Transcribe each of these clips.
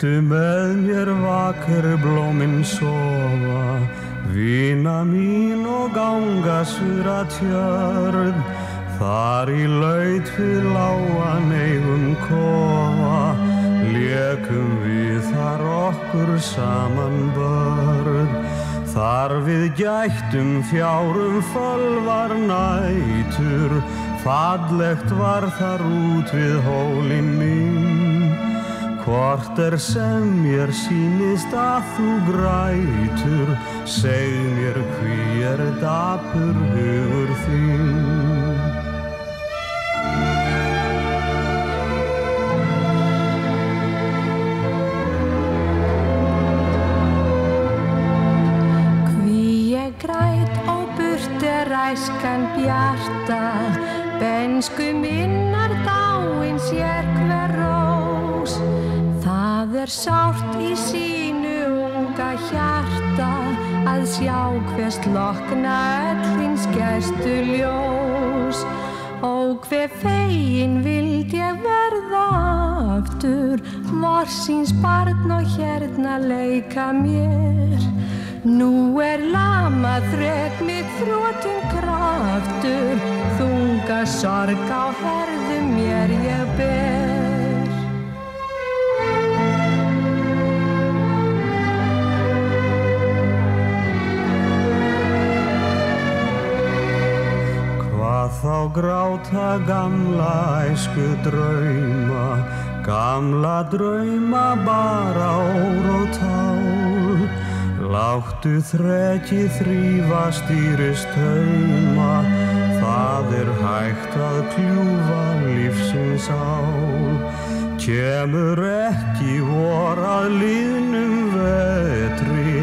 Viltu með mér vakur blóminn sofa, vina mín og ganga sura tjörn, þar í laut við láan eigum kofa, lekum við þar okkur saman börn. Þar við gættum fjárum fölvar nætur, fallegt var þar út við hólinn mín. Hvort er sem mér sínist að þú grætur, seg mér hví er dapur hugur þín. Hví ég græt og burt er æskan bjarta, bensku minnar dáin sér hver rós. Er sárt í sínu unga hjarta að sjá hvers lokna öllins gestu ljós. Og hver fegin vild ég verða aftur, morsins barn og hérna leika mér. Nú er lama þrek mitt þrótum kraftur, þunga sorg á herðum mér ég ber. Þá gráta gamla æsku drauma, gamla drauma bara ór og tál. Láttu þrekki þrýfa stýrist hauma, það er hægt að kljúfa lífsins ál. Kemur ekki vor að liðnum vetri,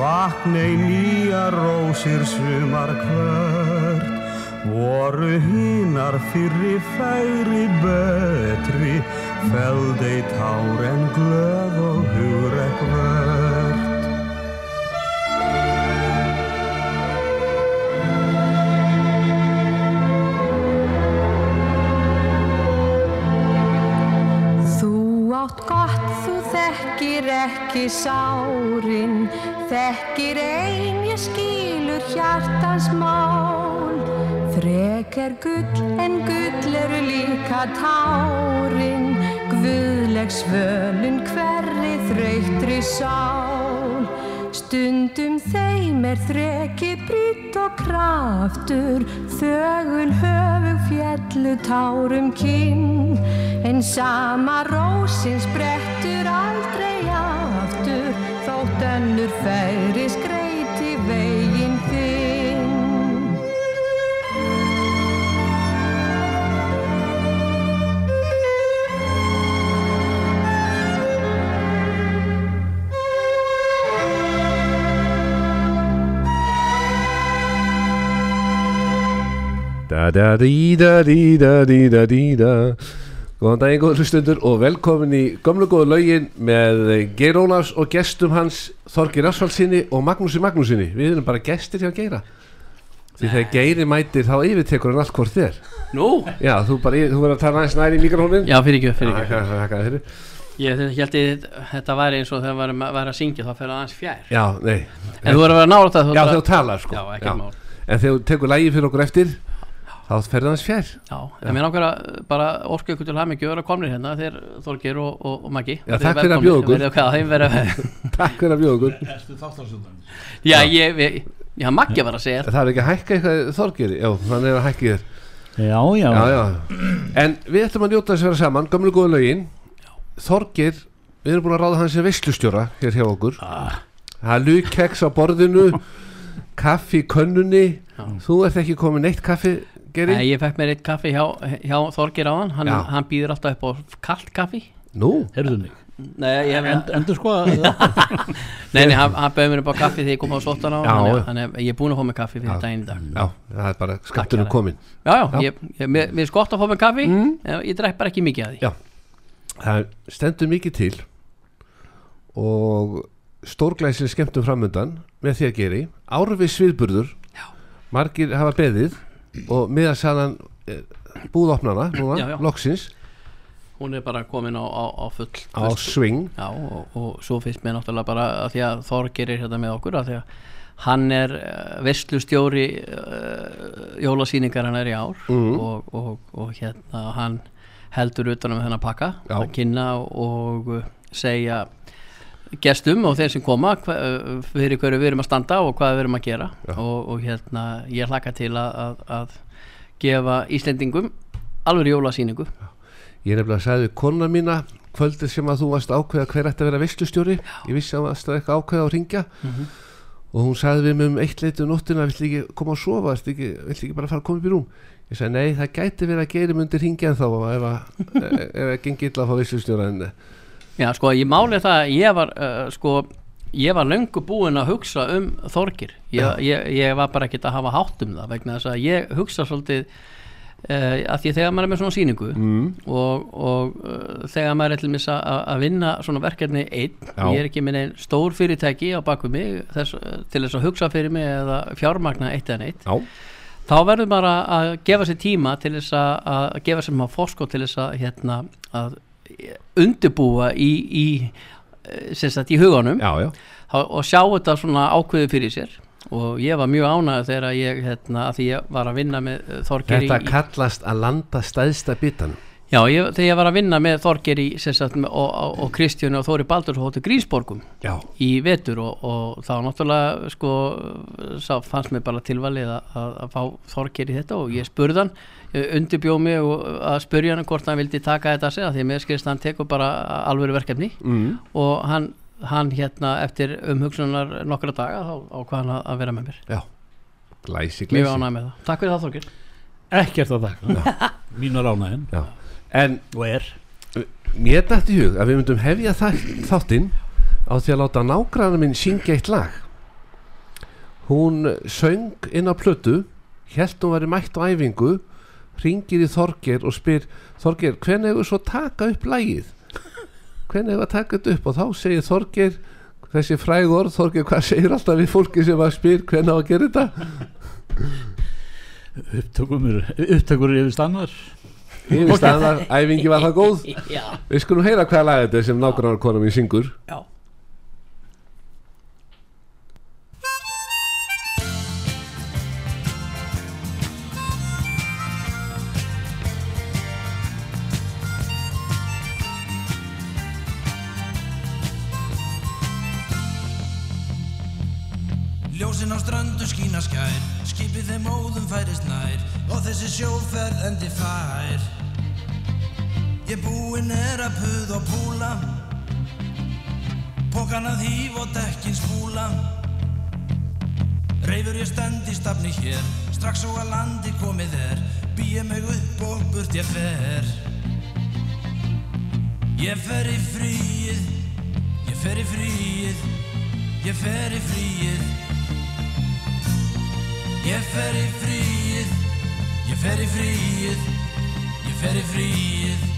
vaknei nýja rósir sumar hvert. Voru hínar fyrri færi betri, feldei tár en glöð og hugrekk vert. Þú átt gott, þú þekkir ekki sárin, þekkir ein ég skilur hjartans mál. Þrek er gull en gull eru líka tárin, guðleg svölun hverri þreytri sál. Stundum þeim er þreki brýtt og kraftur, þögul höfug fjallu tárum kinn, en sama rósin sprettur aldrei aftur, þótt önnur færi skreiti veginn Góðan daginn góður hlustundur og velkomin í gömlu góðu laugin með Geir Ólafs og gestum hans Þorgir Asfaldsinni og Magnúsi Magnúsinni Við erum bara gestir hjá Geira. Því þegar Geiri mætir þá yfirtekur hann allt hvort þér. Nú? Já, þú bara, þú verður að tala aðeins næri í mikrofónin Já, fyrir ekki, fyrir ekki fyrir. Ég held að þetta væri eins og þegar maður væri að syngja þá það aðeins fjær. Já, nei. En þú verður að vera nála það Já, þegar þú talar sko. Já, ekki mál. En þegar þú tekur lægi fyrir okkur eftir þá ferði hans fjær. Já, en mér nákvæmlega bara orku ykkur til að mikið vera komnir hérna þeir Þorgir og, og, og Maggi. Já, takk fyrir að bjóða okkur. Takk fyrir að bjóða okkur. Erstu þáttarstjórnarinn? Já, ég, við, já, Maggi var að segja. Það er ekki að hækka eitthvað Þorgir Já, þannig er að hækka þér Já, já, já, já. En við ætlum að njóta þess að vera saman Gömlu góðu lögin. Þorgir, við erum búin að ráða hans sem veislustjóra Hér hjá okkur. Ah. Það er lukeks á borðinu Kaffi í könnunni. Já. Þú ert ekki komið neitt kaffi Geri? Nei, ég fekk mér eitt kaffi hjá, hjá Þorgir á hann hann, hann býður alltaf upp á kalt kaffi. Nú, heyrðu mig. Nei, ég hef End, Endur sko að Nei, nei, hann, hann bauð mér upp á kaffi þegar ég kom á sóttan á. Þannig að ég er búin að fá mig kaffi fyrir daginn í dag. Já, það er bara skattunum Takk, komin Já, já, Já. ég, ég, mér, mér er skott að fá mig kaffi. Mm. ég, ég drekk bara ekki mikið að því. Já. Það stendur mikið til Og stórglæsir skemmtum framundan Með því að geri. Árfið sviðburður Já. Margir hafa beðið Og miðasalan eh, Búðopnana núna, Já, já. loksins hún er bara komin á, á, á full á sving Já, og, og svo finnst mér náttúrulega bara að því að Þorgir er hérna með okkur að því að hann er uh, vestlustjóri uh, jólasýningar hann er í ár Mhm. og, og, og hérna hann heldur utan um þennan pakka að kynna og segja gestum og þeir sem koma hva, fyrir hverju við erum að standa og hvað við erum að gera. Og, og hérna ég hlaka til að, að, að gefa Íslendingum alveg jólasýningu. Ég nefnilega sagði við kona mína kvöldið sem að þú varst ákveða hver ætti að vera veistlustjóri ég vissi að þú varst eitthvað ákveða að ringja Mhm. og hún sagði við mig um eitt leitu nóttina vill ekki koma að sofa? Vill ekki, bara fara að koma upp í rúm? Ég sagði nei það gæti verið að geiri mundir ringja en þá ef að ef að en Já, sko, ég máli það að ég var uh, sko, ég var löngu búinn að hugsa um Þorgir. Ég, ég, ég var bara ekkert að hafa hátt um það vegna þess að ég hugsa svolítið uh, að því þegar maður er með svona sýningu mm, og, og uh, þegar maður er til mis að, vinna svona verkefni einn, Já. ég er ekki með einn stór fyrirtæki á baku mig þess, til þess að hugsa fyrir mig eða fjármagna eitt eða neitt já, þá verður bara að gefa sér tíma til þess að, að gefa sér maður fórskot til þess að, hérna, að undirbúa í, í, eh, sagt, í huganum. Já, já. Og sjá þetta svona ákveðu fyrir sér. Og ég var mjög ánægð þegar ég hérna, að ég var að vinna með eh, Þorgeir þetta í, kallast að landa stæðsta bitan já, ég, þegar ég var að vinna með Þorgeir í, sem sagt, með- og, og, og Kristjánu og Þóri Baldur hóttu Grínsborgum já, í vetur og, og þá náttúrulega sko sá fannst mér bara tilvalið að, að, að fá Þorgeir í þetta og ég spurði hann undirbjóð mig og að spurja hann hvort hann vildi taka þetta að segja því að mér skilst að hann tekur bara alvöru verkefni mm, og hann, hann hérna eftir umhugsunar nokkra daga þá ákvað hann að- vera með mér. Já. Glæsi, mjög glæsi ánægð með það, takk fyrir það Þorgeir. Ekkert að þakka Mínar ánægin já. En Og er. mér dætti í hug að við myndum hefja þáttinn á því að láta nágrannar minn syngja eitt lag. Hún söng inn á plötu held hún væri mætt á æfingu ringir í Þorger og spyr Þorger, hvernig hefur svo taka upp lagið? Hvernig hefur að taka þetta upp? Og þá segir Þorger þessi fræg orð, Þorger, hvað segir alltaf við fólki sem að spyr hvernig á að gera þetta? Upptökum Upptökur yfir stannar yfir staðar, æfingi var það góð. Já, við skulum heyra hvaða lag þetta er sem nágrannar konum mín syngur. Já. Ljósin á ströndu skína skær Skipið þeim óðum færist nær Og þessi sjóferð endi fær. Ég búinn er að puð og púla. Pókan að hýf og dekkin spúla. Reifur ég stend í stafni hér. Strax og að landi komið er. Býja mig upp og burt ég fer. Ég fer í fríið. Ég fer í fríið. Ég fer í fríið. Ég fer í fríið Ég fer í fríið Ég fer í fríið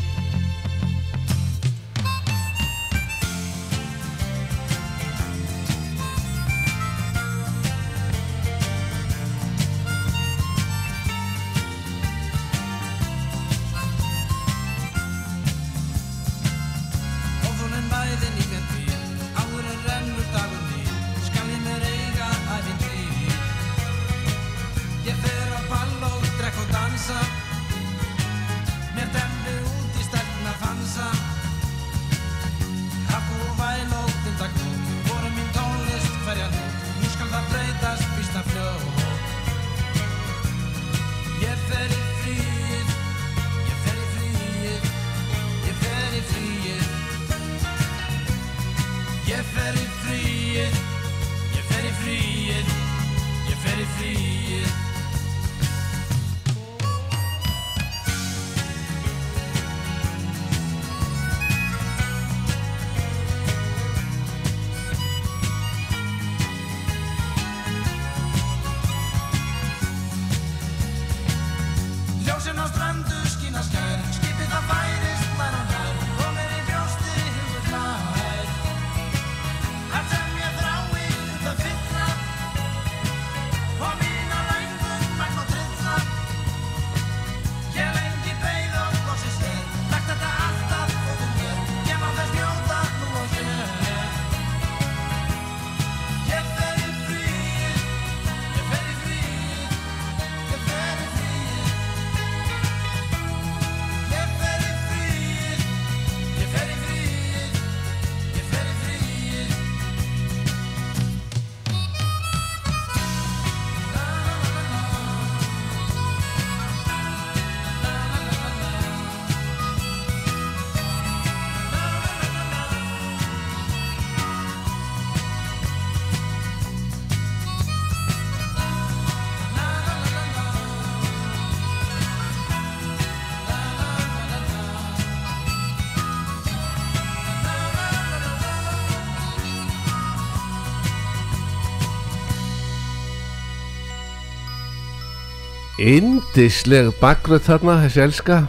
indisleg bakgröð þarna, þessi elska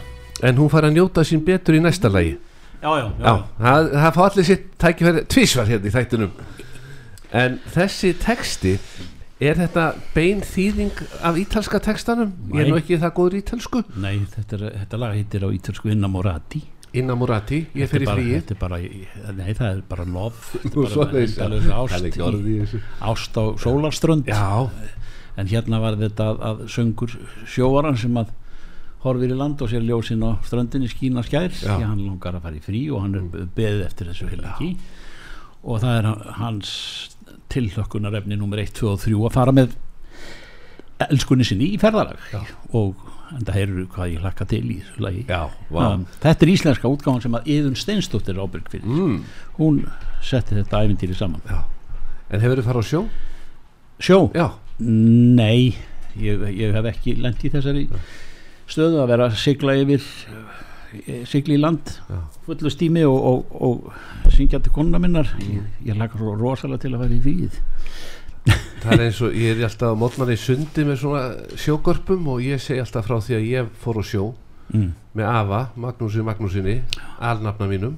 en hún fær að njóta sín betur í næsta lagi. Já, já, já, Já, það, það fá allir sitt tækifæri tvísvar hérna í þættunum En þessi texti Er þetta bein þýðing af ítalska textanum? Ég er nú Nei. ekki það góður ítalsku Nei, þetta, er, þetta lag heitir á ítölsku Innamorati Innamorati, ég fer í bara, fríi. bara, Nei, það er bara lof Þetta er bara er ást, ást á sólarströnd. Já, En hérna var þetta að, að söngur sjóvaran sem að horfir í land og sér ljósin á ströndinni skína skær því hann langar að fara í frí og hann er beðið eftir þessu heil ekki og það er hans tilhlökkunarefni nummer 1, 2 og 3 að fara með elskunni sinni í ferðalag. Já. og en það heyrðu hvað ég hlakka til í þessu lagi. Já, vá. Um, þetta er íslenska útgáðan sem að Yðun Steinsdóttir er ábyrg fyrir. Mm, hún setti þetta æfintýri saman. Já. En hefur þið farið á sjó? sjó, Já, nei ég, ég hef ekki lent í þessari stöðu að vera að sigla yfir eh, sigla í land Já. fullu stími og, og, og syngja til konuna minnar. Ég, ég laka svo rosalega til að vera í fríð það er eins og ég er alltaf á mótnan í sundi með svona sjógörpum og ég segi alltaf frá því að ég fór á sjó mm. með Ava, Magnúsi Magnúsinni alnafna mínum.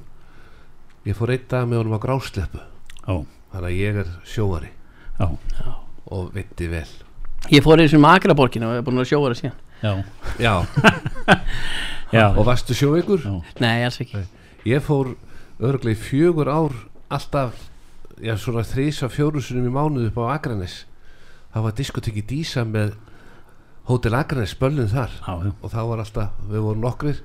Ég fór einn dag með honum á grásleppu já, þannig að ég er sjóari. Já, og veitti vel. Ég fór í þessum Akraborginu og ég er búin að sjóa það síðan. Já, já, já, og varstu sjóveikur? Nei, alls ekki. Ég fór örglega í fjögur ár alltaf, já svona þrísa fjórusunum í mánuð upp á Akranes það var diskotekki Dísa með Hótel Akranes, böllin þar. Já, já. og það var alltaf, við vorum nokkrir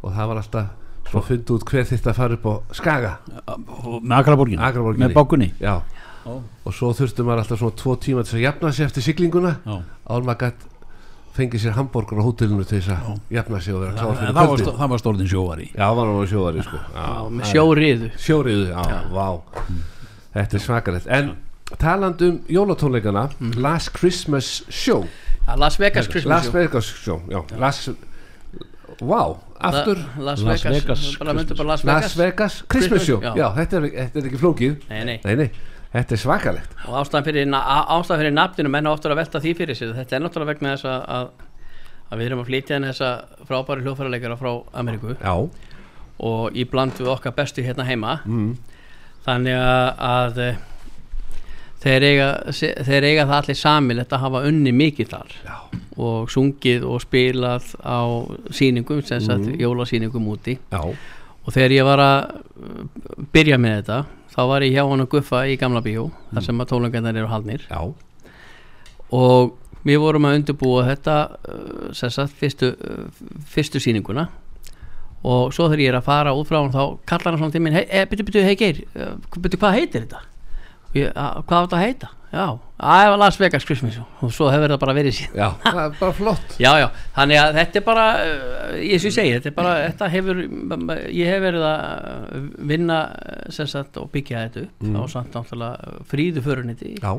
og það var alltaf svo að funda út hver þitt að fara upp á Skaga. Og með Akraborgin Akraborginni. með bókunni já, já, og svo þurfti maður alltaf svona tvo tíma til að jafna sig eftir siglinguna. Já. áður maður gætt fengið sér hambúrgur á hótelinu til þess að jafna sig og vera kláð Það, fyrir það, var, kvöldi stó- það var stórðin sjóari já, var hann á sjóari sko. Já, Með sjóriðu. Sjóriðu, já, vá. Þetta er svakalegt. En talandi um jólatónleikana Last Christmas Show. Ja, Las Vegas Christmas Las show. Vegas Show, já, Las vá, aftur. La- Las Las Vegas, Vegas bara myndu bara Las Las Vegas. Vegas Christmas Show, já. já, þetta, er, þetta er ekki flókið. Nei, nei, nei, nei, þetta er svakalegt. Og ástæðan fyrir, ástæðan fyrir nafninu menn áttur að velta því fyrir sig þetta er náttúrulega vegna þess að, að, við erum að flytja inn þessa frábæri hljóðfæraleikara frá Ameríku. Já, og í bland við okkar bestu hérna heima. Mm, þannig að, að eh, þeir, eiga, þeir eiga það allir samilegt að hafa unni mikið þar. Já, og sungið og spilað á sýningum, sem sagt Mhm. jólasýningum úti. Já, og þegar ég var að uh, byrja með þetta þá var ég hjá hann að guffa í gamla bíó þar sem að tónleikarnir eru haldnir já, og við vorum að undirbúa þetta uh, sagt fyrstu, uh, fyrstu sýninguna og svo þegar ég er að fara út frá hann þá kallar hann svona til mín hei, hey, byrju, byrju, hei Geir byrju, hvað heitir þetta? Ég, "A- hvað á þetta að heita? Já, það var Las Vegas Christmas Show." og svo hefur þetta bara verið síðan. Já, það er bara flott. Já, já, þannig að þetta er bara uh, ég sem segi, þetta er bara þetta hefur, ég hef verið að vinna uh, sem sagt og byggja þetta upp. Mm. á samt náttúrulega fríðu föruniti já,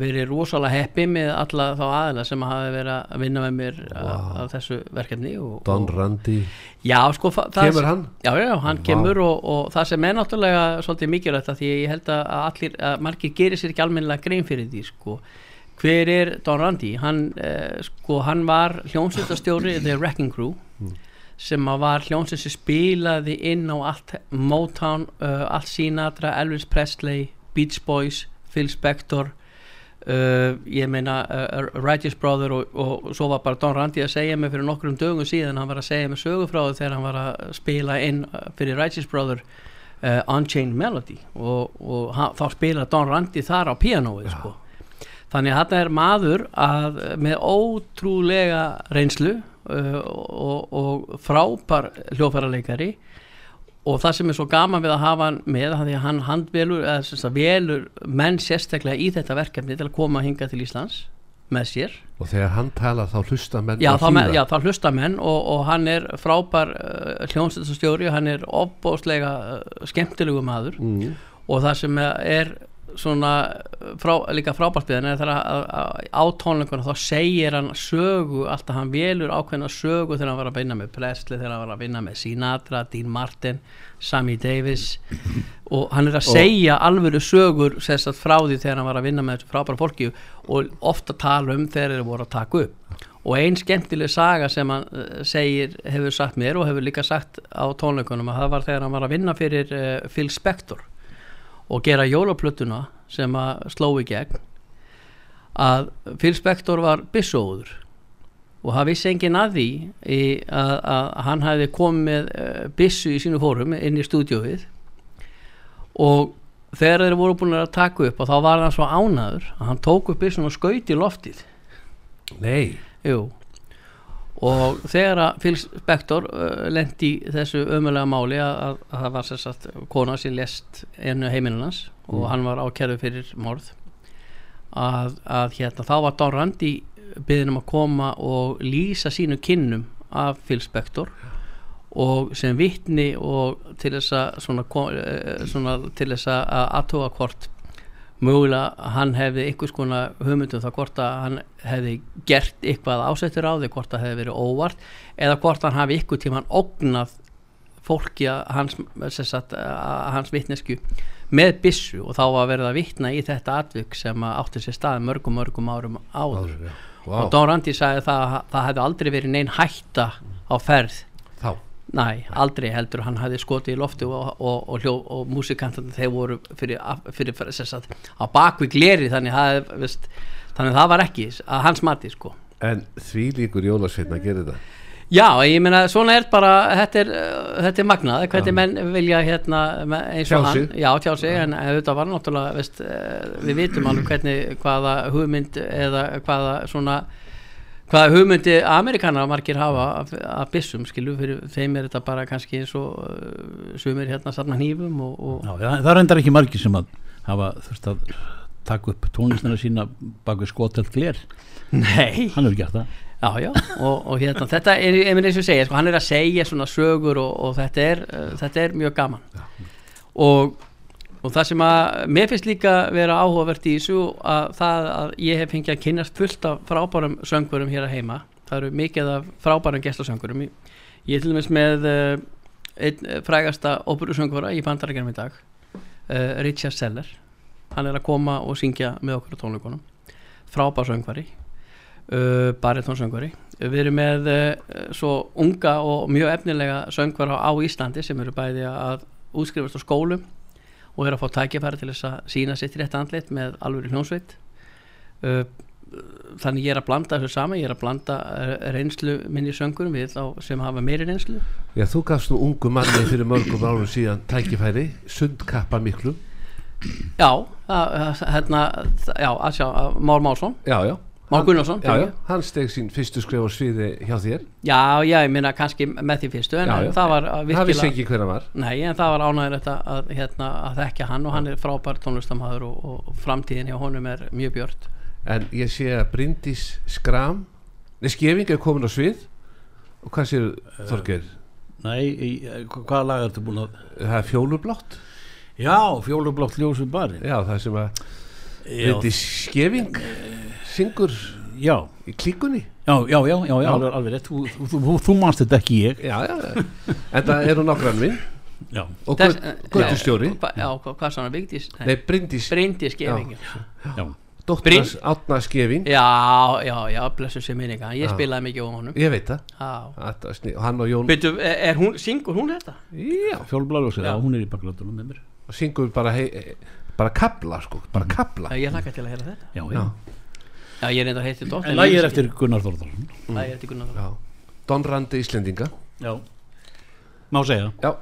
verið rosalega heppi með alla þá aðila sem hafi verið að vinna með mér wow. Vá. af þessu verkefni og, Don Randi Já, sko kemur hann Já, já, hann Vá. kemur og, og það sem er náttúrulega svolítið mikilvægt að því ég held að allir, að margir gerir sér ekki almennilega grein fyrir því, sko hver er Don Randi? Hann, eh, sko, hann var hljómsveitastjóri The Wrecking Crew sem að var hljómsveit sem spilaði inn á allt Motown, uh, allt Sinatra, Elvis Presley Beach Boys, Phil Spector Uh, ég meina uh, Righteous Brother og, og svo var bara Don Randi að segja mig fyrir nokkrum dögum síðan hann var að segja mig sögufráðu þegar hann var að spila inn uh, fyrir Righteous Brother uh, Unchained Melody og, og hann, þá spila Don Randi þar á pianoið sko. þannig að þetta er maður að, með ótrúlega reynslu og, og frábær hljófærarleikari og það sem er svo gaman við að hafa hann með því að hann handvelur eða velur menn sérstaklega í þetta verkefni til að koma hinga til Íslands með sér. Og þegar hann talar þá hlusta menn já, þá, hlýða. já þá hlusta menn og, og hann er frábær uh, hljómsveitastjóri og hann er ofbóðslega uh, skemmtilegu maður. Mm, og það sem er svona frá, líka hann er þegar að, að, á tónleikuna þá segir hann sögu alltaf hann velur ákveðna sögu þegar hann var að vinna með Presley þegar hann var að vinna með Sinatra, Dean Martin Sammy Davis. Og hann er að segja alvöru sögur sérst að frá því þegar hann var að vinna með þessu frábæra fólki og ofta tala um þegar þeir voru að taka upp. Og ein skemmtileg saga sem hann uh, segir, hefur sagt mér og hefur líka sagt á tónleikunum að það var þegar hann var að vinna fyrir uh, Phil Spector og gera jólaplötuna sem að sló í gegn að Phil Spector var bissóður og það vissi enginn að því að, að hann hefði komið með uh, bissu í sínu fórum inn í stúdíóið. Og þegar þeir voru búin að taka upp og þá var hann svo ánaður að hann tók upp bissun og skaut í loftið. Nei, Jú og þegar að Phil Spector uh, lendi þessu ömulega máli að, að, að það var sér satt kona sem lest einu heiminunans og hann var ákjærðu fyrir morð að, að hérna þá var Don Randi byggðin um að koma og lýsa sínu kinnum af Phil Spector og sem vittni og til þess að svona, eh, svona til þess að aðtóa hvort mögulega hann hefði einhvers konar hugmyndum það hvort að hann hefði gert eitthvað ásettur á því hvort það hefði verið óvart eða hvort hann hafi ykkur tíman ógnað fólki að hans, að hans vitnesku með byssu. Og þá var verið að vitna í þetta atvik sem að átti sér stað mörgum mörgum árum áður. Áður, já. og Don Randi sagði það að það hefði aldrei verið neinn hætta á ferð þá Næ, aldrei heldur. Hann hafði skotið í lofti og, og, og, og músikantarnir þeir voru fyrir, fyrir, fyrir sagt, á bakvið gleri þannig, þannig það var ekki að hans mati sko. En því líkur jólasveitna að gera þetta? Já, ég meina svona er bara þetta er, þetta er magnað hvernig menn vilja hérna eins og Tjá hann, já tjá sig en þetta var náttúrulega veist, eh, við vitum alveg hvernig hvaða hugmynd eða hvaða svona hvaða hugmyndi Amerikanar margir hafa af, af byssum skilu fyrir þeim er þetta bara kannski eins og uh, sumir hérna sarna hnífum og, og Já, já, það er endar ekki margir sem að hafa þurft að taka upp tónlistina sína bak við skotelt gler. Nei, hann hefur gert það. Já já og, og hérna þetta er, meina eins og segja sko, hann er að segja svona sögur og, og þetta, er, uh, þetta er mjög gaman. Og, og það sem að mér finnst líka vera áhugavert í þessu að það að ég hef fengið að kynast fullt af frábærum söngurum hér að heima. Það eru mikið af frábærum gestasöngurum ég, er til dæmis með uh, einn eh, frægasta óperusöngura í bandarækjanum í dag uh, Richard Seller. Hann er að koma og syngja með okkur á tónleikunum. Frábær söngvari uh, baritónsöngvari við erum með uh, svo unga og mjög efnilega söngvara á Íslandi sem eru bæði að útskrifast á skólum og eru að fá tækifæri til þess að sína sitt rétt andlit með alvöru hljónsveit uh, þannig ég er að blanda þessu saman ég er að blanda uh, reynslu minni söngurum við þá sem hafa meiri reynslu. Já, þú gafst nú ungu manni fyrir mörgum árum síðan tækifæri, sundkappa miklu. Já, það- hérna já, að sjá, að Már Másson. Já, já Már Hann- Gunnarsson, Já, já, fyrirgefðu. hann steg sín fyrstu skref á sviði hjá þér. Já, já, ég minna kannski með því fyrstu en Já, já. það var uh, Það vissi virkilega ekki hver hann var. Nei, en það var ánægir þetta að, hérna, að þekkja hann og hann er frábær tónlistamæður og, og framtíðin hjá honum er mjög björt. En ég sé að Bryndís Skram Nei, Skeving er komin á svið. Og hvað séu Þorgeir? Nei, í, hva- hvaða lag ertu búin að Það er fjólublátt. Já, fjólublátt ljósu bari Já, það sem að Já, Bryndís Skeving syngur já, í klíkunni. Já, já, já, já, já. Alveg, alveg rétt. Þú, þú, þú, þú manst þetta ekki ég. Já, já, já. En það eru nokkran minn. Já, Og Þess- göttustjóri Já, hva- já, hva- hvað sann að Vigdís? Nei, Bryndís. Bryndi skefing já. já, Dóttarnas Átna Skeving. Já, já, já, blessu sem minninga. Ég spilaði mikið um honum. Ég veit það. Þetta og Hann og Jón Byrju, er, er hún, syngur hún þetta? Já, ljósu, já, Já. hún er í baklötunum með mér. Og syngur bara hei, bara kabla sko, bara kabla ég hlakka til að heyra þetta. Já, Já, já, Já, ég er enda heitir dótt en lagið er eftir Gunnar Þórðarsson Lagið er eftir Gunnar Þór. já. Don Randi Íslendinga. Já, má segja Já,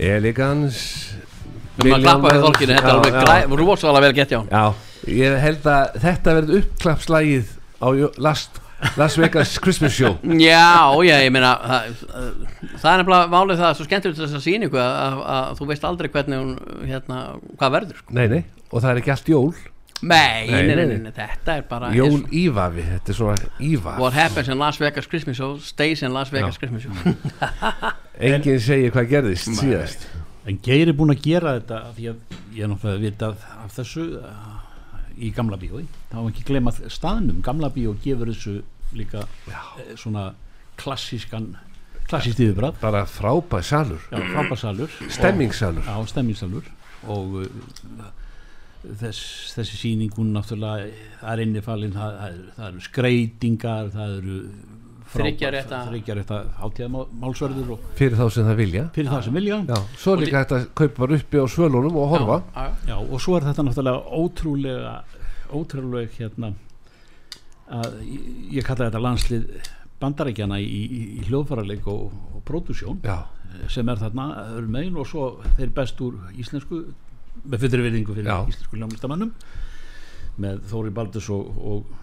Elegans Við að klappa við þolkinu, þetta er alveg rosalega vel gett hjá hann Já, ég held að þetta verður uppklappslægið á Jó- Las, Vegas Christmas Show. Já, já, ég meina það, það er nefnilega málið það svo skemmtilegt þess að að, að, að þú veist aldrei hvernig hún, hérna, hvað verður sko. Nei, nei, og það er ekki allt jól Nei, Nei, nei, nei, nei, nei. nei, þetta er bara Jól er, ívafi, þetta er svona ívaf What happens in Las Vegas Christmas Show stays in Las Vegas Já. Christmas Show. Enginn segir hvað gerðist síðast. En Geir er búin að gera þetta af því að ég er náttúrulega vitað af þessu uh, í gamla bíói þá var ekki glema staðnum, gamla bíó gefur þessu líka eh, svona klassískan klassíst yfirbræð, Bara frábæð salur, stemmingssalur og uh, þess, þessi sýning hún náttúrulega það er innifalinn það, það, það eru skreitingar það eru Þriggja rétta- þryggjarétta hátíðamálsverður og fyrir þá sem það vilja. Fyrir það sem vilja. Já, svo er líka þetta kaupa uppi á svölunum og horfa. Já, já, og svo er þetta náttúrulega ótrúlega ótrúlega hérna að ég, ég kalla þetta landslið bandarækjana í, í, í hljóðfærarleik og, og pródusjón Já, sem er þarna öðrum megin og svo þeir best úr íslensku með fyrir virðingu fyrir íslensku hljómlistamannum með Þóri Baldurs og, og,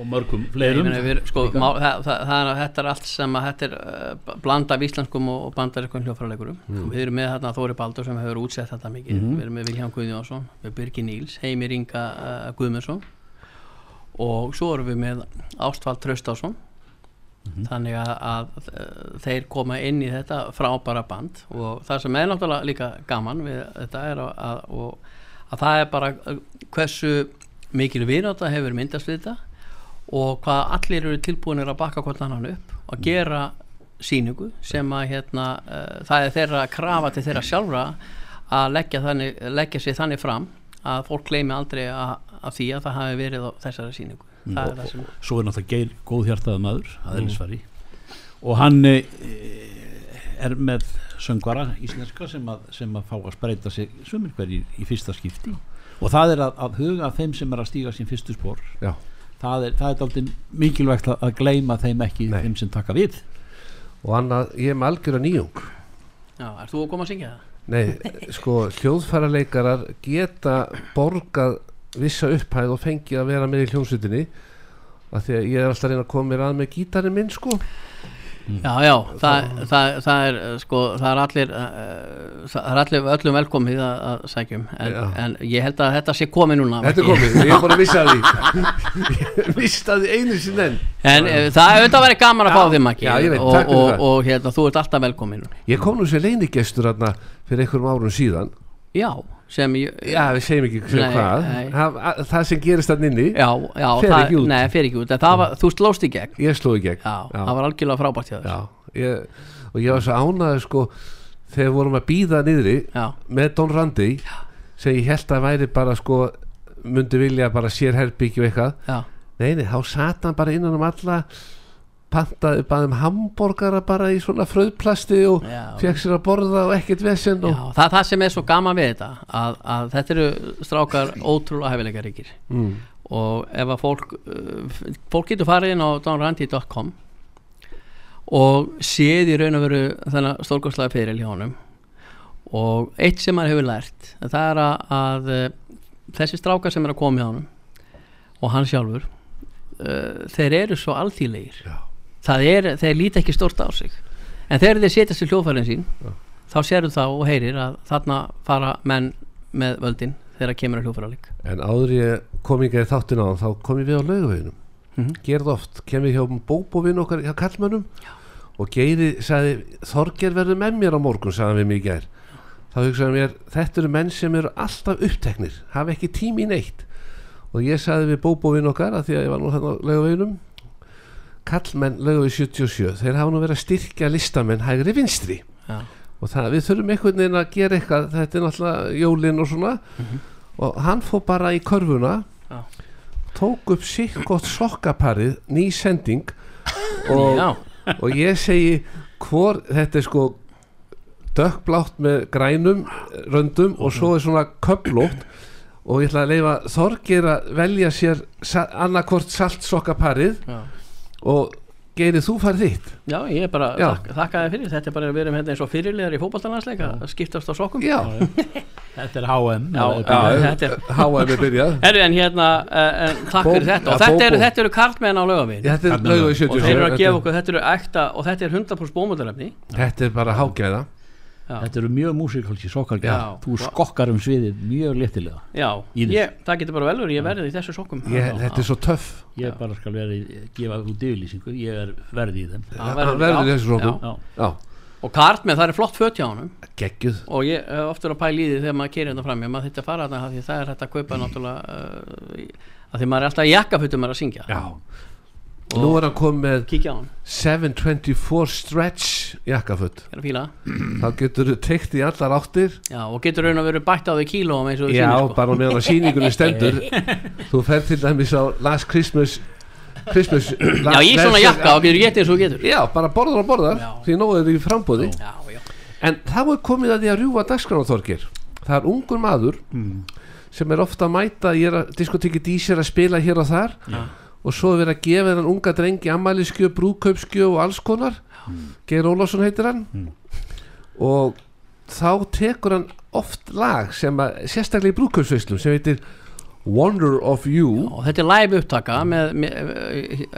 og mörgum fleirum sko, líka. má, það, það, það er, þetta er allt sem að þetta er uh, blanda af íslenskum og, og bandarískum hljófraleikurum Mm. við erum með þarna Þóri Baldur sem hefur útsett þetta mikið Mhm. við erum með Vilhján Guðjónsson með Birgir Níls, Heimir Inga uh, Guðmundsson og svo erum við með Ástvald Traustásson Mhm. þannig að, að uh, þeir koma inn í þetta frábæra band. Og það sem er náttúrulega líka gaman við þetta er að, að, og, að það er bara uh, hversu mikil vináta hefur myndast við þetta og hvað allir eru tilbúinir að bakka hvort annan upp og gera síningu sem að hérna uh, það er þeirra krafa til þeirra sjálfra að leggja, þannig, leggja sér þannig fram að fólk gleymi aldrei að, að því að það hafi verið á þessari síningu það er það sem svo er náttúrulega Geir góð hjartaða maður að Elisfari og hann e, er með söngvara íslenska sem að, sem að fá að spreita sig sumir hverjir í fyrsta skipti. Og það er að, að huga þeim sem er að stíga sín fyrstu spór já. Það er, það er aldrei mikilvægt að, að gleyma þeim ekki Nei. þeim sem taka við. Og annað, ég er með algjör að nýjung. Já, er þú að koma að syngja það? Nei, sko, hljóðfæraleikarar geta borgað vissa upphæð og fengið að vera með í hljómsveitinni af því að ég er alltaf að reyna að koma mér að með gítarinn minn sko. Já, já, það, það, það er uh, sko, það er allir uh, það er allir öllum velkomið að, að sækjum en, en ég held að þetta sé komið núna Þetta er komið, ég er bara að missa því. Ég missa því einu sinni enn. En uh, það er auðvitað að vera gaman að Já. fá þig Maggi og, og, það. og hérna, þú ert alltaf velkomin núna. Ég kom nú sem leinigestur fyrir einhverjum árum síðan. Já, sem ég Já, við segjum ekki sem Nei, hvað. nei. það, að- það sem gerist þann inni Já, já, Fer það, ekki út. Nei, fer ekki út. Var, þú slóst í gegn. Ég sló í gegn. Já, það var algjörlega frábært Já, ég, og ég var svo ánæður sko þegar við vorum að býða niðri Já, með Don Randi sem ég held að væri bara sko myndi vilja bara sér herbyggju eitthvað. Já, nei, nei, þá sat hann bara innan um alla pantaði bara um hambúrgara bara í svona fröðplasti og já, fekk sér að borða og ekkert vesen já og, það er það sem er svo gaman við þetta að, að þetta eru strákar ótrúlega hefileikaríkir mm, og ef að fólk uh, fólk getur farið inn á donrandy.com og séð í raun og veru þennan stórkostlega fyrir hjá honum. Og eitt sem hann hefur lært það er að, að uh, þessi strákar sem er að koma hjá honum og hann sjálfur uh, þeir eru svo alþýlegir Já. Það er, þeir líti ekki stort á sig. En þegar þeir setjast í hljóðfærin sín Já. þá sérðu þá og heyrir að þarna fara menn með völdin þegar kemur að hljóðfæralík en áður ég kom ekki í þáttin á þá kom ég við á laugaveginum. Mhm. gerð oft, kem ég hjá bóbovinn okkar hjá kallmönnum og Geiri sagði, Þorger verður með mér á morgun sagði hann við mig í gær. Þá hugsaði hann mér, þetta eru menn sem eru alltaf uppteknir, hafa ekki tími í neitt. Og ég sagði við bóbovinn okkar að því að ég var nú þannig á laugaveginum kallmenn laugavegi 77 þeir hafa nú verið að styrkja listamenn hægri vinstri. Já. og það, við þurfum einhvern veginn að gera eitthvað þetta er náttúrulega jólin og svona. Og hann fór bara í körfuna Já. tók upp sitt gott sokkaparið ný sending. Og, og ég segi hvor, þetta er sko dökkblátt með grænum röndum og svo er svona köplótt og ég ætla að leifa Þorgir að velja sér sa annarkvort salt sokkaparið. Og Geiri þú færð þitt. Já, ég er bara þak, þakkaði fyrir. Þetta er bara að við erum hérna eins og fyrirlegar í fótballtalansleika að skiptast á sokkum. Já, Þetta er HM Já, já, þetta er háaði með byrjað. Herru, en hérna, uh, en takk fyrir Bó- þetta. Og þetta eru, þetta eru karlmenn á lögavinn Þetta er Þarna- laugu í og 77 þeir eru að gefa okkur, þetta eru ekta og þetta er 100% bómöldalefni Þetta er bara hágæða Þetta eru mjög músikalski sokkar Já. Þú skokkar um sviðið mjög léttilega Já, ég, það getur bara velur, ég verði í þessu sokkum. Ég- Þetta er svo töff. Ég bara skal vera í, gefa út yfirlýsingu Ég er verði í þeim. Já, Hann verður í já, þessu sokkum. Já, Já, Og karlmenn, það er flott fött hjá honum. Geggjuð. Og ég uh, oftur að pæla í því þegar maður keirir þetta fram maður þetta fara þarna af því það er hægt að kaupa náttúrulega uh, að því maður er alltaf í jakkafutum að syngja. Já Nú er hann komið með kíkja á hann, 724 stretch er fíla Þá getur þú teikt í allar áttir. Já, og getur raun að vera bætt á því kílóum eins og þú Já, sýnir, sko. bara meðan að sýningunni stendur. Þú fer til dæmis á Last Christmas Christmas já, í svona jakka og getur getið eins og getur. Já, bara borðar og borðar Já. Því nógu er í frambúði já, já, En þá er komið að því að rjúfa dagskránaþorgir Það er ungur maður sem er ofta að mæta ég er að diskotekki dísir að spila hér og þar. Já. Og svo er verið að gefa þennan unga drengi ammæliskjöf, brúðkaupskjöf og alls konar. Geir Ólafsson heitir hann. Og þá tekur hann oft lag sem að sérstaklega í brúðkaupsveislum sem heitir Wonder of You. Og þetta er live upptaka með, með,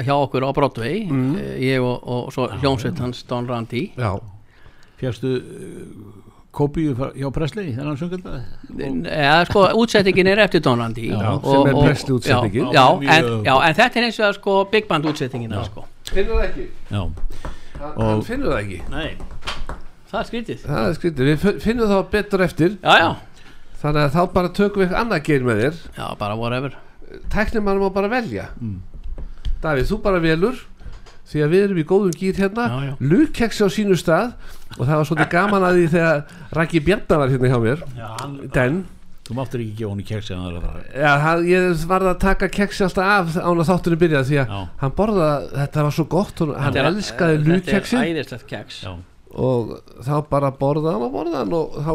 hjá okkur á Broadway. Mm. ég og, og svo hljómsveit hans Don Randy Já, Fjárstu kópíu frá- hjá Presley sungið það eða sko útsettingin er eftir Don Randy Já, og, sem er Presley útsetningin. já, já, en, já, en þetta er eins og sko Big Band útsettingin sko. finnur það ekki? Já, hann, Og- hann finnur það ekki? Nei. Það er skrítið. Það er skrítið, við fin- finnum það betur eftir. Já, já, þannig að þá bara tökum við annað geir með þér. Já, bara whatever. Tæknir má bara velja. Davíð, þú bara velur því að við erum í góðum gýr hérna. Lukkeksi á sínu stað og það var svolítið gaman að því þegar Raki Bjarnar var hérna hjá mér. Já, hann, den, Þú máttur ekki gefa hann í keksi að já, hann, ég varð að taka keksi alltaf af án að þáttunum byrjað því að Já. hann borða, þetta var svo gott hann Þetta er- elskaði þetta er lukkeksi æðislegt keks Já, og þá bara borða hann og borða hann og þá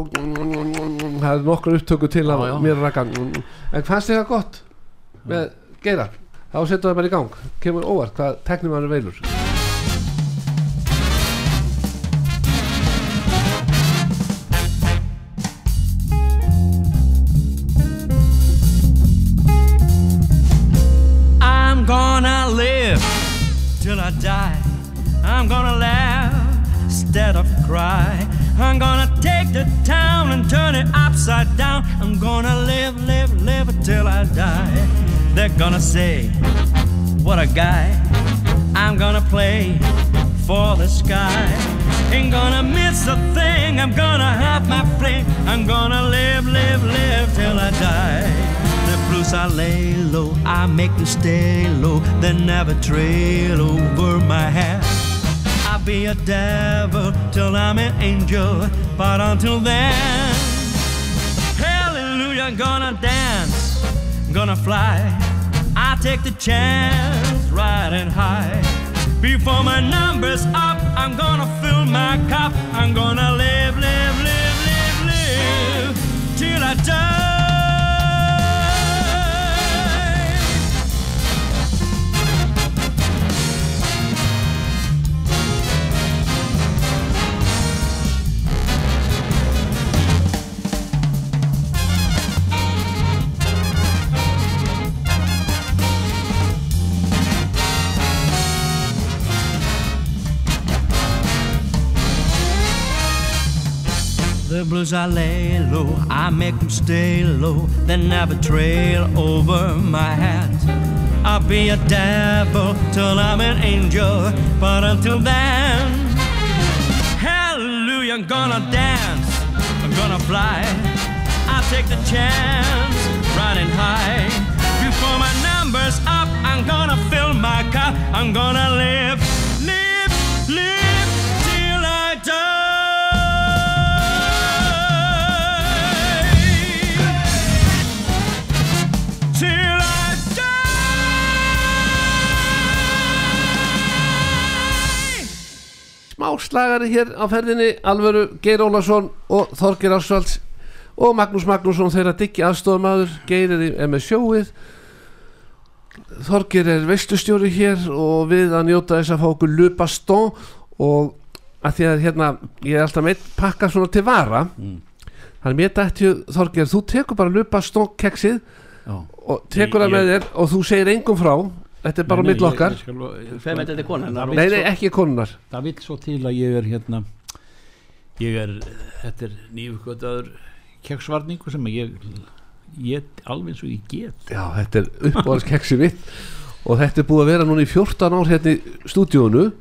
það er nokkur upptöku til já. mér Raka en fannst það gott með Geira þá setjum það bara í gang kemur óvart hvað teknum hann er veilur I'm gonna live till I die. I'm gonna laugh instead of cry. I'm gonna take the town and turn it upside down. I'm gonna live, live, live till I die. They're gonna say, What a guy. I'm gonna play for the sky. Ain't gonna miss a thing. I'm gonna have my fling. I'm gonna live, live, live till I die. The blues I lay low, I make them stay low, they never trail over my head. I'll be a devil till I'm an angel, but until then, hallelujah, I'm gonna dance, gonna fly. I take the chance, riding high. Before my number's up, I'm gonna fill my cup. I'm gonna live, live, live, live, live till I die. The blues I lay low, I make them stay low, they never trail over my hat. I'll be a devil till I'm an angel, but until then, hallelujah, I'm gonna dance, I'm gonna fly. I take the chance, riding high. Before my number's up, I'm gonna fill my cup, I'm gonna live, smá slagari hér á ferðinni alvöru Geir Ólafsson og Þorgir Ásvalds og Magnús Magnússon þeirra diggi aðstofamaður Geir er, í- er með sjóið Þorgir er veistustjóri hér og við að njóta þess að fá okkur lupastón og að því að hérna ég er alltaf meitt pakka svona til vara Mm. þannig mér dætti Þorgir þú tekur bara lupastón keksið Já. og tekur það með þér og þú segir engum frá þetta er bara mitt okkar. þetta er konan? Það nei, nei, ekki konunar það vill svo til að ég er hérna ég er, þetta er nýjufkvöldaður keksvarningu sem ég ég alveg eins og ég get. Já, þetta er uppáhaldskeksi mitt og þetta er búið að vera núna í 14 ár hérna í stúdíónu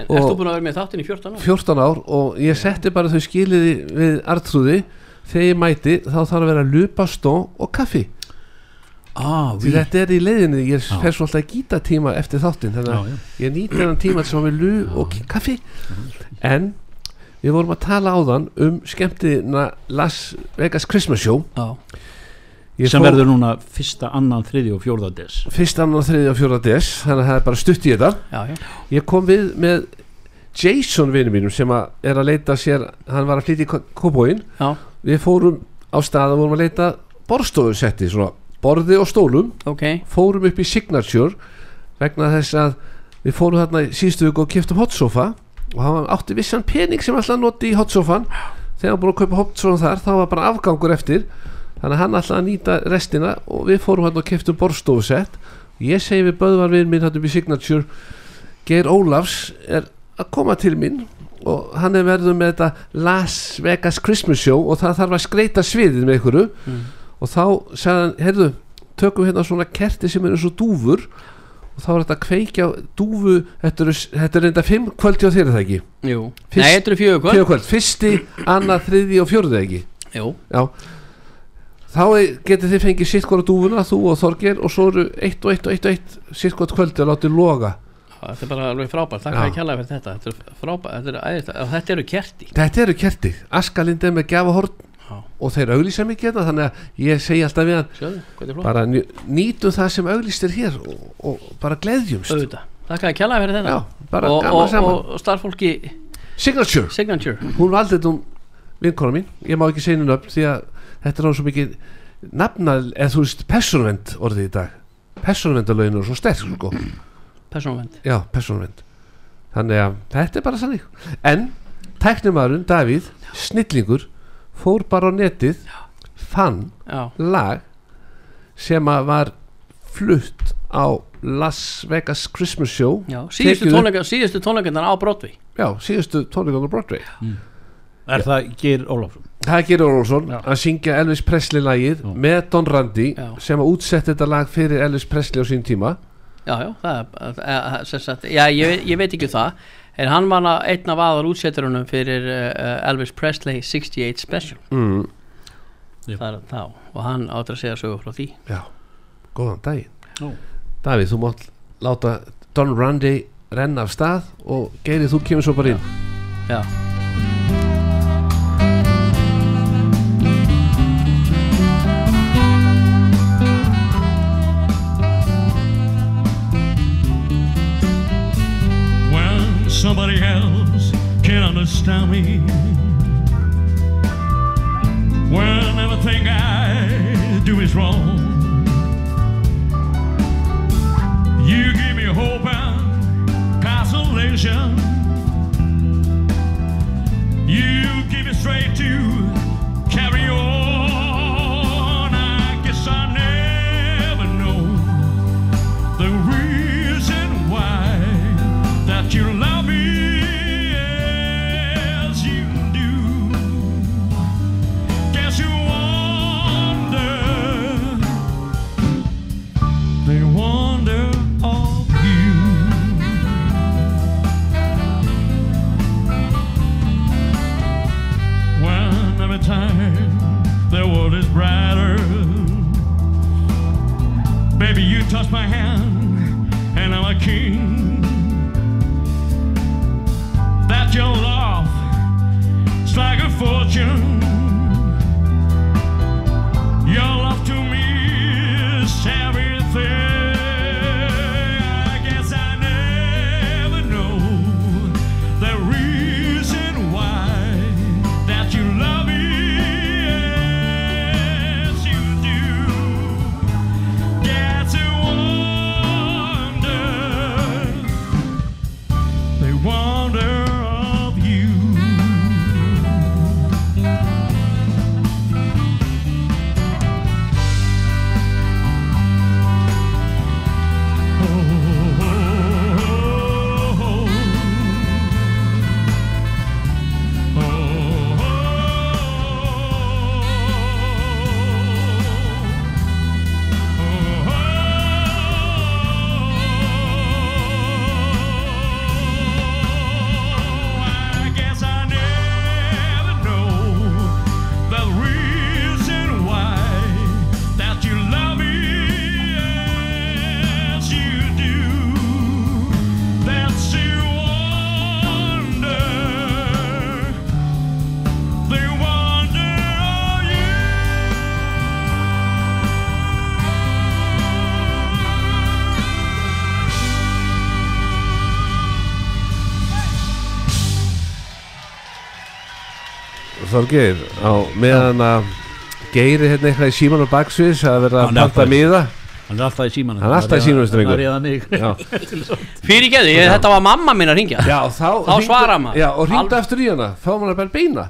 En Og- Erst þú búin að vera með þáttin í 14 ára? 14 ár og ég setti bara þau skiliði við artrúði þegar ég mæti þá þarf að vera lupastón og kaffi ah, þetta er í leiðinni, ég Já. fer svo alltaf í gítatíma eftir þáttinn, þannig að já. ég nýti þennan tíma sem með lu og kaffi. En við vorum að tala áðan um skemmtina Las Vegas Christmas Show. Sem fór verður núna fyrsta, annan, þriði og fjórða des. Fyrst, annan, þriði og fjóra des þannig að það er bara stutt í þetta. Já, já. Ég kom við með Jason vinnu mínum sem að er að leita sér hann var að flytja í kóbóin við fórum á stað og vorum að leita borstofusetti, svona borði og stólum. Ok. Fórum upp í Signature vegna þess að við fórum þarna síðustu viku og kiftum hotsofa og hann átti vissan pening sem alltaf noti í hotsofan þegar hann búin að kaupa hotsofan þar þá var bara afgangur eftir. Þannig að hann alltaf að nýta restina og við fórum hann og kiftum borstofusett ég segi við böðvarvinn minn hann upp í Signature Geir Ólafs er að koma til mín og hann er verður með þetta Las Vegas Christmas Show og það þarf að skreita sviðið með ykkur Mm. Og þá sagði hann, heyrðu tökum hérna svona kerti sem eru svo dúfur. Og þá er þetta að kveikja dúfu, þetta eru, þetta er reynda fimm kvöldi á er það ekki, Jú. Fyrst- Nei, þetta eru fjögur kvöld. fjögur kvöld, fyrsti annað, þriði og fjórði ekki? Jú, já. Þá er- getið þið fengið sitt hvora dúfuna, þú og Þorger og svo eru eitt og eitt og eitt og eitt sitt hvort kvöldi að látið loga. Þetta er bara alveg frábært. Takk Já. að kjalla fyrir þetta. Þetta er frábært, þetta er æðist og Þetta eru kerti. Þetta eru kerti, Askalind er með gjafahorn. Og þeir auglýsa mikið þetta þannig að ég segi alltaf við hann bara nýtum það sem auglýst er hér og, og bara gleðjumst. Auðvitað. Takk að kjalla fyrir þetta. Og, og, og, starffólki Signature. Signature. Hún valdi þetta um vinkona mín. Ég má ekki segja henni nöfn því að þetta er á svo mikið nafna, eða þú veist persónuvend orðið í dag. Persónuvendalögin er svo sterk sko. Persónvend já, persónuvend. Þannig að þetta er bara sannig en tæknimaðurinn Davíð snillingur fór bara á netið fann Já, lag sem að var flutt á Las Vegas Christmas Show. Já Síðustu upp- tónleika á Broadway. Já, síðustu tónleikandur Broadway. Er það Geir Ólafsson? Það er Geir Ólafsson Já. að syngja Elvis Presley lagið Já. með Don Randi Já. sem að útsetta þetta lag fyrir Elvis Presley á sín tíma. Já, já, það er uh, sem sagt, Já, ég, ég veit ekki um það En hann var einn af aðal útsetturunum fyrir uh, Elvis Presley 68 Special mm. Já. Er þá Og hann áttur að segja sögur frá því Já, góðan daginn Ó. Davíð, þú mátt láta Don Randi renna af stað og Geiri, þú kemur svo bara inn Já, when somebody else can understand me. When everything I do is wrong, you give me hope and consolation. You give me strength to Þorgeir á meðan að Geiri hérna eitthvað í síman og baksviðs að vera Hann að panta alltaf- miða. Hann er alltaf í símanum. Hann er alltaf í símanum, strengur. Það er það mig Já, Fyrir geði, þetta var mamma mín að ringja já þá, Þá hringdu- svarar maður. Já, og ringdu Alveg. aftur í hana. Fá maður bara beina.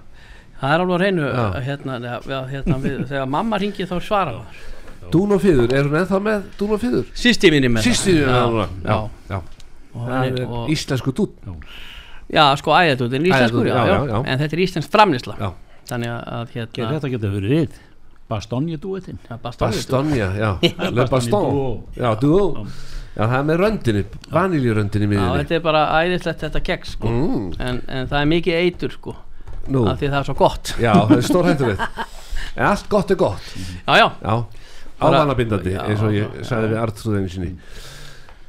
Það er alveg að reynu hérna, já, hérna, við, Þegar mamma ringi þá svara maður. Dún og Fyður, er hún ennþá með Dún og Fyður? Sýsti minni með er og, íslensku dún já, sko æðatútin já. En þetta er íslensk framlýsla Já. Þannig að- hérna Þetta getur verið rið Bastonja dúetinn. Já, Bastonja já. Baston. Já, duo. Já, það er með röndinni, vaniljuröndinni Já, þetta er bara æðislegt þetta keks sko. Mm, en, en það er mikið eitur sko. Nú, af því það er svo gott. Já, það er stór hættulegt En allt gott er gott. Já, já, Já, ávanabindandi eins og ég sagði við Artrúðinu sinni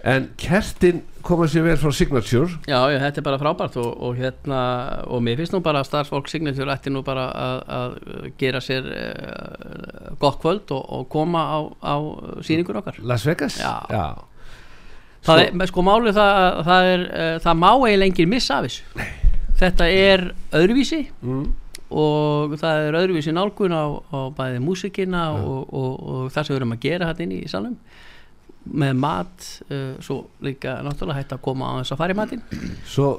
En kertin koma sér vel frá Signature. Já, já, þetta er bara frábært og, og hérna, og mér finnst nú bara að starfsfólk Signature ætti nú bara að, að gera sér uh, gott kvöld og, og koma á, á sýningur okkar. Las Vegas? Já. Sko- það er, sko málið það, það er uh, það má eiginlega enginn missa af þessu. Nei. þetta er öðruvísi mm, og það er öðruvísi nálgun á, á bæði músikina og, og, og það sem við erum að gera hætt inn í salum með mat uh, svo líka náttúrulega hægt að koma á þess að fara í matinn. Svo,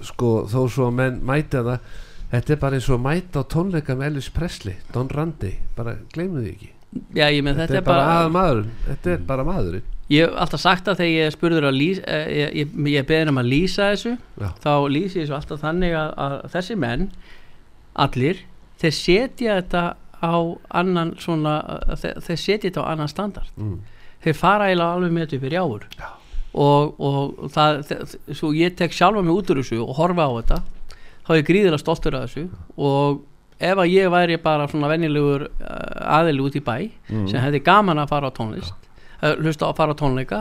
sko, þó svo að menn mæti að það Þetta er bara eins og mæta á tónleika með Elvis Presley Don Randi, bara gleymðu því ekki. Já ég menn Þetta, þetta, er bara, bara maðurinn Þetta er bara maðurinn. Ég hef alltaf sagt það þegar ég spurður að lýsa eh, ég, ég, ég beðin um að lýsa þessu Já. þá lýsi ég þessu alltaf þannig að, að þessi menn allir, þeir setja þetta á annan svona, þeir, þeir setja þetta á annan standard. Mm. Þeir fara eiginlega alveg með þetta upp í rjáfur. Og, og það, svo ég tek sjálfa mig út úr þessu og horfa á þetta þá er ég gríðilega stoltur af þessu. Og ef að ég væri bara svona venjulegur uh, aðili út í bæ sem hefði gaman að fara á tónlist uh, hlusta á að fara á tónleika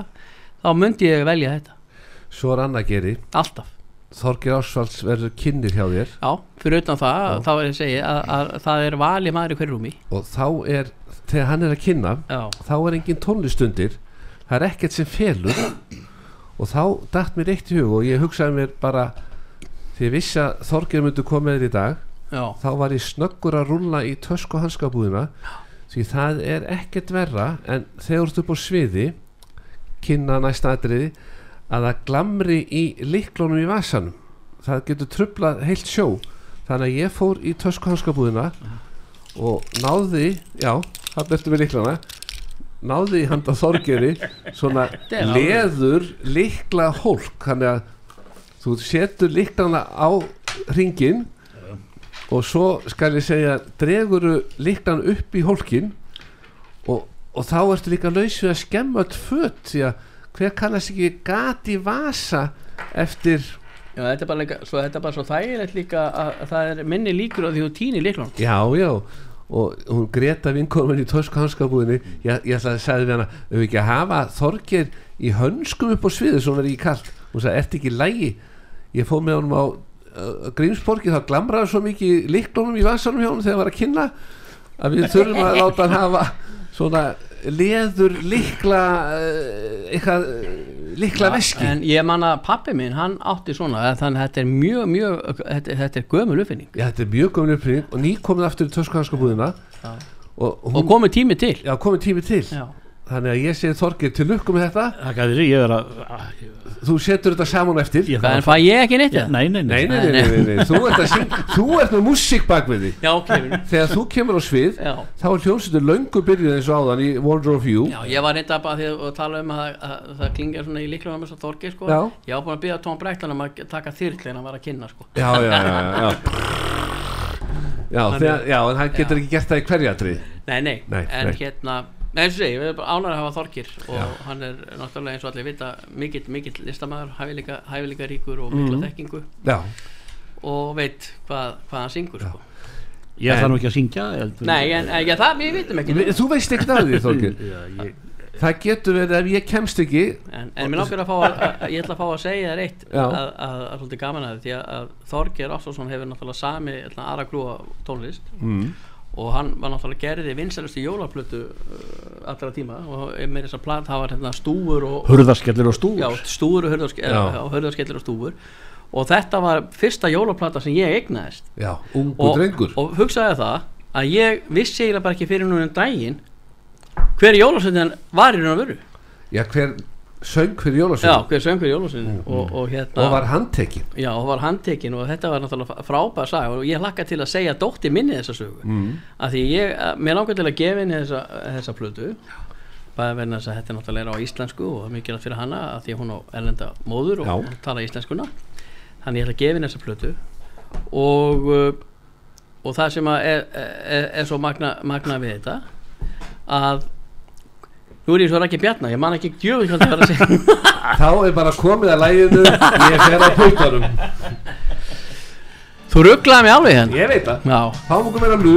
þá myndi ég velja þetta, Svo er annað geri. Alltaf. Þorgir Ásvalds verður kynir hjá þér. Já, fyrir utan það, Já. þá er ég að segja að, að það er vali maður í hverju rúmi. Og þá er, þegar hann er að kynna já, Þá er engin tónlistundir Það er ekkert sem felur. Og þá datt mér eitt í hug Og ég hugsaði mér bara Því ég vissi að Þorgir myndi koma þér í dag já, þá var ég snöggur að rulla í tösku hanskabúðina því það er ekkert verra en þegar þú ert upp á sviði kynna næsta atriði að það glamri í liklunum í vasanum. Það getur trublað heilt sjó. Þannig að ég fór í tösku hanskabúðina og náði já, hann ertu með liklana náði í handa þorgeri svona er leður likla hólk. Þannig að þú setur liklana á ringin og svo skal ég segja dreguru liklan upp í hólkin og, og þá ertu líka laus við að skemma öll föt því að hver kannast ekki gati vasa eftir já þetta er bara, líka, svo, þetta er bara svo þægilegt líka að, að það er minni líkur á því þú týnir líklunum já já og hún Greta vinkonum í tösku hanskabúðinni ég, ég ætlaði að segja við hana við ekki að hafa þorgir í hönskum upp á sviðu svo verið ekki kallt hún sagði, ertu ekki lægi ég fóð með honum á uh, Grímsborgi þá glamraði svo mikið liklunum í vasanum hjá honum þegar hann var að kynna að við þurfum að láta hann hafa svona leður likla uh, eitthvað uh, likla veski. en ég man að pappi minn, hann átti svona eh, þannig að þetta er mjög, mjög þetta, þetta er gömul uppfinning. Já, þetta er mjög komin uppring og ný komið aftur í töskuhanskabúðina og, og komið tími til. Já, komið tími til. Já, Þannig að ég sé Þorgir til lukku með þetta. Það gæðir ég vera Þú setur þetta saman eftir. Hvað en fæ ég ekki neitt? Nei, nei, nei, nei Þú ert með músík bakveði Þegar þú kemur á svið Þá er hljómsveitur laungu byrjuð eins og áðan í Wonder of You Já, ég var reynda bara því að tala um að það klingja svona í líklega með þess að Þorgir sko Ég var búin að byrja Tón Breitlan um að taka þyrklin að vera að kynna sko. Já, já, já Já, en hann getur ekki gert það í hverjadri Nei, nei, en hérna Nei, eins og segi, við erum bara ánægður að hafa Þorkir og hann er náttúrulega eins og allir vita mikill, mikill listamæður, hæfileika, hæfileika ríkur og mikla þekkingu. Já, og veit hvað, hvað hann syngur sko. Ég En- þarf nú ekki að syngja heldur- Nei, en, en já, það, við vitum ekki. Vi- þú veist ekki það því Þorgir Já, ég, Það getur verið ef ég kemst ekki. En, en mér langar að fá að, að, ég ætla að fá að segja þér eitt Já. að, að, að svolítið gaman að því að, að Þorger Ástásson hefur náttúrulega sami ætla, aðra grúa tónlist. Mm. Og hann var náttúrulega gerði vinsælustu jólaplötu uh, allra tíma. Og með þess að plat það var hérna stúfur og Hurðarskellir og stúr já, stúfur og hörðarskellir Já. hörðarskellir og stúfur. Og þetta var fyrsta jólaplata sem ég eignaðist. Já, og, og hugsaði það að ég vissi eiginlega bara ekki fyrir núna um daginn hver jólasveitin var í raun og veru. Já, hver söng fyrir já, jólasvein hver söng fyrir jólasveitin og, og hérna Mm, og var handtekinn. Já, og var handtekinn og þetta var náttúrulega frábær sag og ég hlakka til að segja dótti minni þessa sögu. Mm. að því ég, mér langar til að gefa henni þessa, þessa plötu. Bæði verðin þess að þetta er náttúrulega er á íslensku og er mikilvægt fyrir hana að því hún á erlenda móður og Já. tala íslenskuna þannig ég ætla að gefa henni þessa plötu. Og uh, og það sem að er, er, er svo magna, magna við þetta að nú er ég svo ekki bjarna, ég man ekki gjöfum hvað það var að segja. Þá er bara komið að læginu Ég fer á pautanum þú rugglaði mig alveg hérna. Ég veit það. Já, Þá múkum við að lú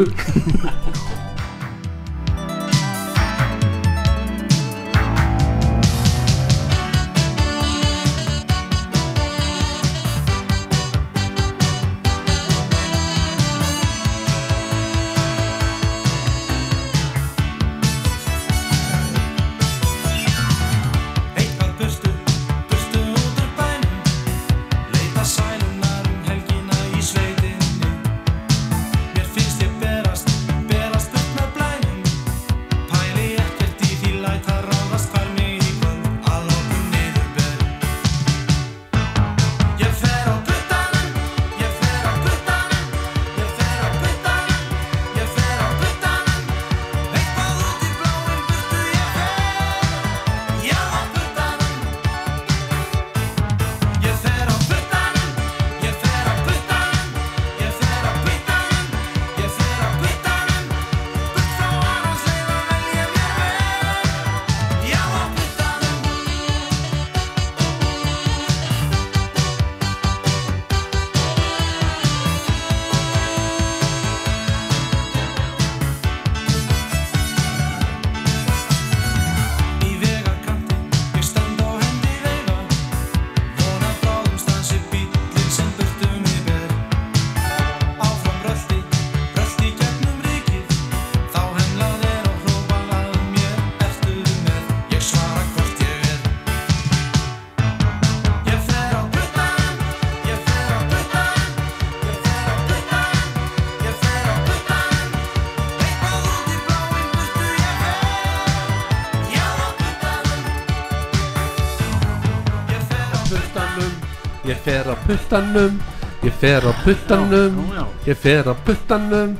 puttanum Ég fer á puttanum Ég fer á puttanum.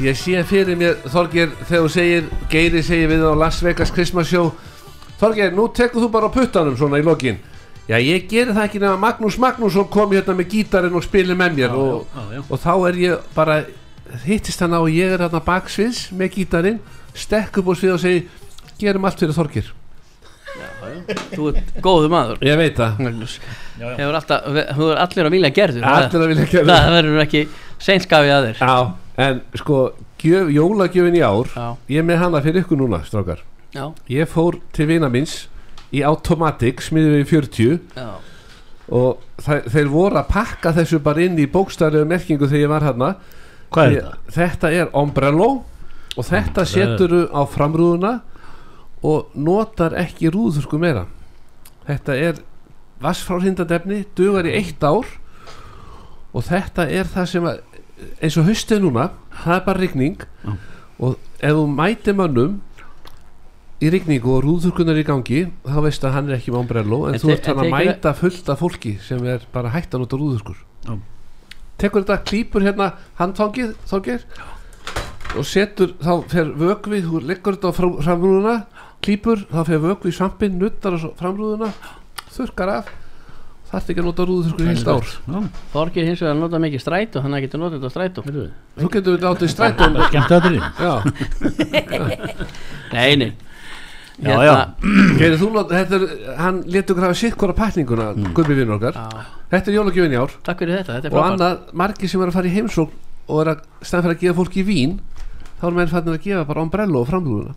Ég sé fyrir mér Þorger þegar þú segir Geiri segir við á Las Vegas Christmas Show Þorger, nú tekur þú bara á puttanum svona í lokin Já, ég geri það ekki nema Magnús Magnússon kom hérna með gítarinn og spili með mér Já, og, já, já. og þá er ég bara hittist hann á og ég er hérna baksviðs með gítarinn stekk upp á svið og segi gerum allt fyrir Þorger þú ert góðu maður Ég veit það. Hefur alltaf, þú er allir að vilja gerður. Allir að vilja gera það. það verður ekki seinskafið að þér. Já, en sko gjöf, jólagjöfin í ár já, ég er með hana fyrir ykkur núna, strákar. Já, ég fór til vina minns í Automatic, smiðum við 40 já, og þe þeir voru að pakka þessu bara inn í bókstæðlegu merkingu þegar ég var hérna. Hvað er þetta? Þetta er ombrello og þetta Ombrello. seturu á framrúðuna og notar ekki rúðurku meira. Þetta er vassfrárhindadefni dugar í eitt ár og þetta er það sem að, eins og haustið núna það er bara rigning Já. og ef þú mæti mönnum í rigningu og rúðurkunar í gangi þá veistu að hann er ekki með ombrello en En þú ert hann að mæta fullt af fólki sem er bara hægt að nota rúðurkur Já. tekur þetta klípur hérna handfangið þorgir og setur þá fer vökvi þú leggur þetta á fram- framrúðuna klípur þá fer vökvi í svampin nuttar á framrúðuna þurkar af. Þarf ekki að nota rúðurkur í heilt ár. Já, Þorgir hins vegar nota mikið strætó hann getur notað þetta heyrðu. þú getur við látið strætón Skemmt að þetta já, nei, nei. Já, Geiri, þú not, þetta er, hann letur grafa sitt hvora pækninguna, mm. gummi vinnur okkar. Já, þetta er jólagjöfin í ár. Takk fyrir þetta, þetta er og annað, margir sem er að fara í heimsókn og er að stæðan fyrir að gefa fólki vín þá er menn fannir að gefa bara ombrello og framrúðuna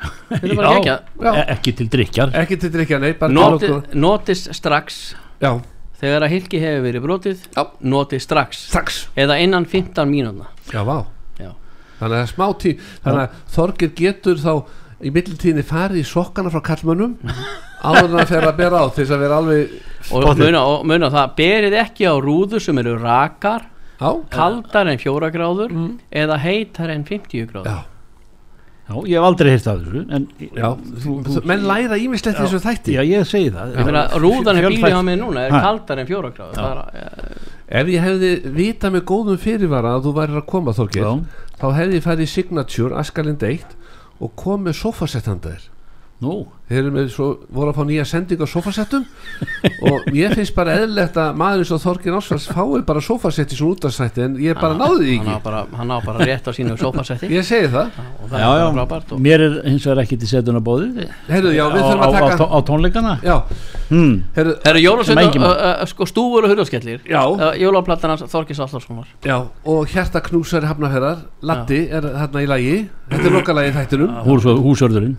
er ekki Já. E ekki til drikjar ekki til drikja, nei, bara Noti, notist strax. Já, þegar að hilki hefur verið brotið Já. notið strax. Strax. Eða innan 15 mínúna já, vá. Já. þannig að það er smá tí þannig að Þorgir getur þá í millitíðinni farið í sokkana frá kallmönnum áður en að fer að bera á til þess að vera alveg og muna, og muna það berið ekki á rúður sem eru rakar á kaldar en 4 gráður eða heitar en 50 gráður. Já. Já, ég hef aldrei heyrt af þessu en, Já, þú, menn læra ímislegt þessu þætti. Já, ég segi það. Ég meina, rúðan er bílið á mig núna er kaldar en 4 gráður. Það er, eh, Ef ég hefði vitað með góðum fyrirvara að þú værir að koma Þorgir Já. þá hefði ég farið í Signature Askalind 1 og kom með sofasettandaðir Nú, þeir eru með svo, voru að fá nýja sending á sofasettum og ég finnst bara eðlilegt að maður eins og Þorgir Ásvars fái bara sofasett í svona útastætti en ég bara náði því hann á ekki. bara, hann á bara rétt á sínu sofasetti ég segi það. Það já, er já, og mér er hins vegar ekki til setuna bóði Heyrðu, já, við á, á, taka á tónleikana? Já, hmm. heyrðu, Það eru jólasveita, Sem enginn uh, má. uh, sko stúfur og hurðaskellir. Já. Jólaplattarnas Þorkis Allarssonar já, og hjartaknúsari hafnaferðar Latti er þarna í lagi. Þetta er lokalagi í þættinum. Hús, Húsörðurinn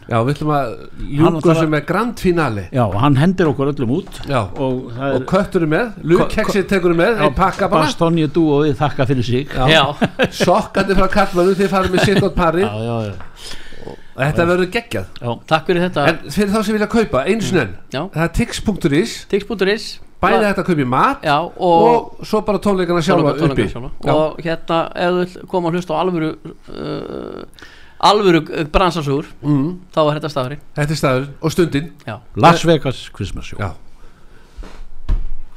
Já, að- sem er grand finale. Já, hann hendir okkur öllum út Já, og það og köttur er með Lugkeksið tekur er með, einn pakka bara. Bastonji dú og við þakka fyrir sig. Já, Já, sokkandi frá kallmönu þið farið með sitt og pari já, já, já. og þetta verður geggjað. Takk fyrir þetta. En fyrir þá sem vilja kaupa, Já, það er tix.is, tix.is bæði þetta að kaupa í mat Já, og, og, svo bara tónleikana sjálfa tónleika- uppi sjálfa. Já. og hérna ef þú vill koma að hlusta á alvöru uh, alvöru bransasúr mm, þá er þetta staðurinn þetta er staður og stundin Já, Las Vegas Christmas Show Já.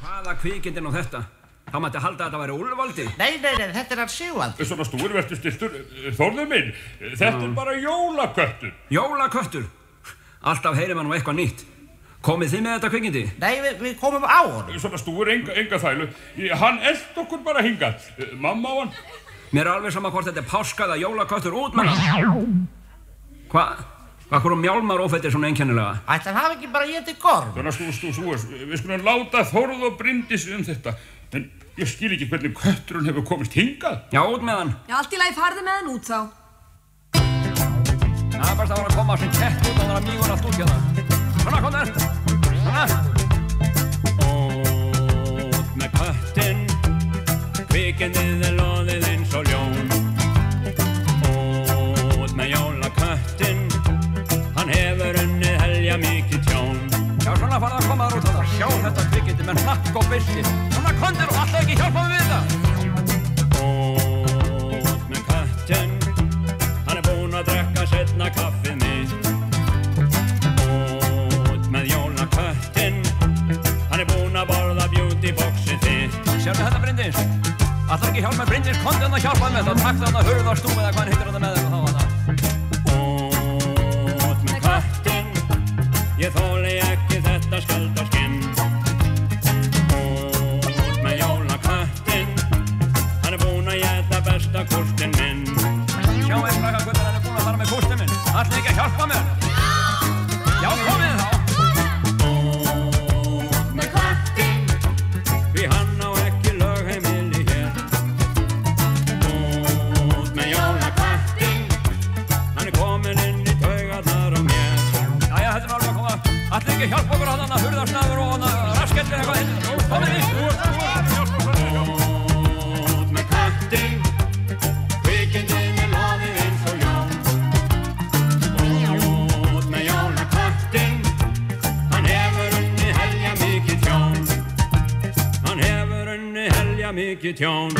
Hvaða kvikindi nú þetta? Þá mætti halda að þetta væri úlvaldi. Nei, nei, nei, þetta er hann Sigvaldi. Svona stúrvertu styrtur, Þórður minn, þetta er bara jólaköttur. Jólaköttur. Alltaf heyrir maður nú eitthvað nýtt. Komið þið með þetta kvikindi? Nei, við, við komum á honum. Svona stúr, enga, enga þælu. Hann eld okkur bara hingað. Mamma á hann. Mér er alveg sama hvort þetta er páskaða jólaköttur út með hann. Hvað? Hvað hverju mjálmar ófættir svona einkennilega? Ætli hann hafi ekki bara getið gorm. Svona stúr, stúr, stúr, við skulum láta Þórð og Bryndis um þetta. En ég skil ekki hvernig kötturinn hefur komist hingað. Já, út með hann. Já, allt í lagi farði með hann út þá. Það er bara að vera að koma sem kett út og það er að mýgun allt út hérna. Svona, kom þér. Hann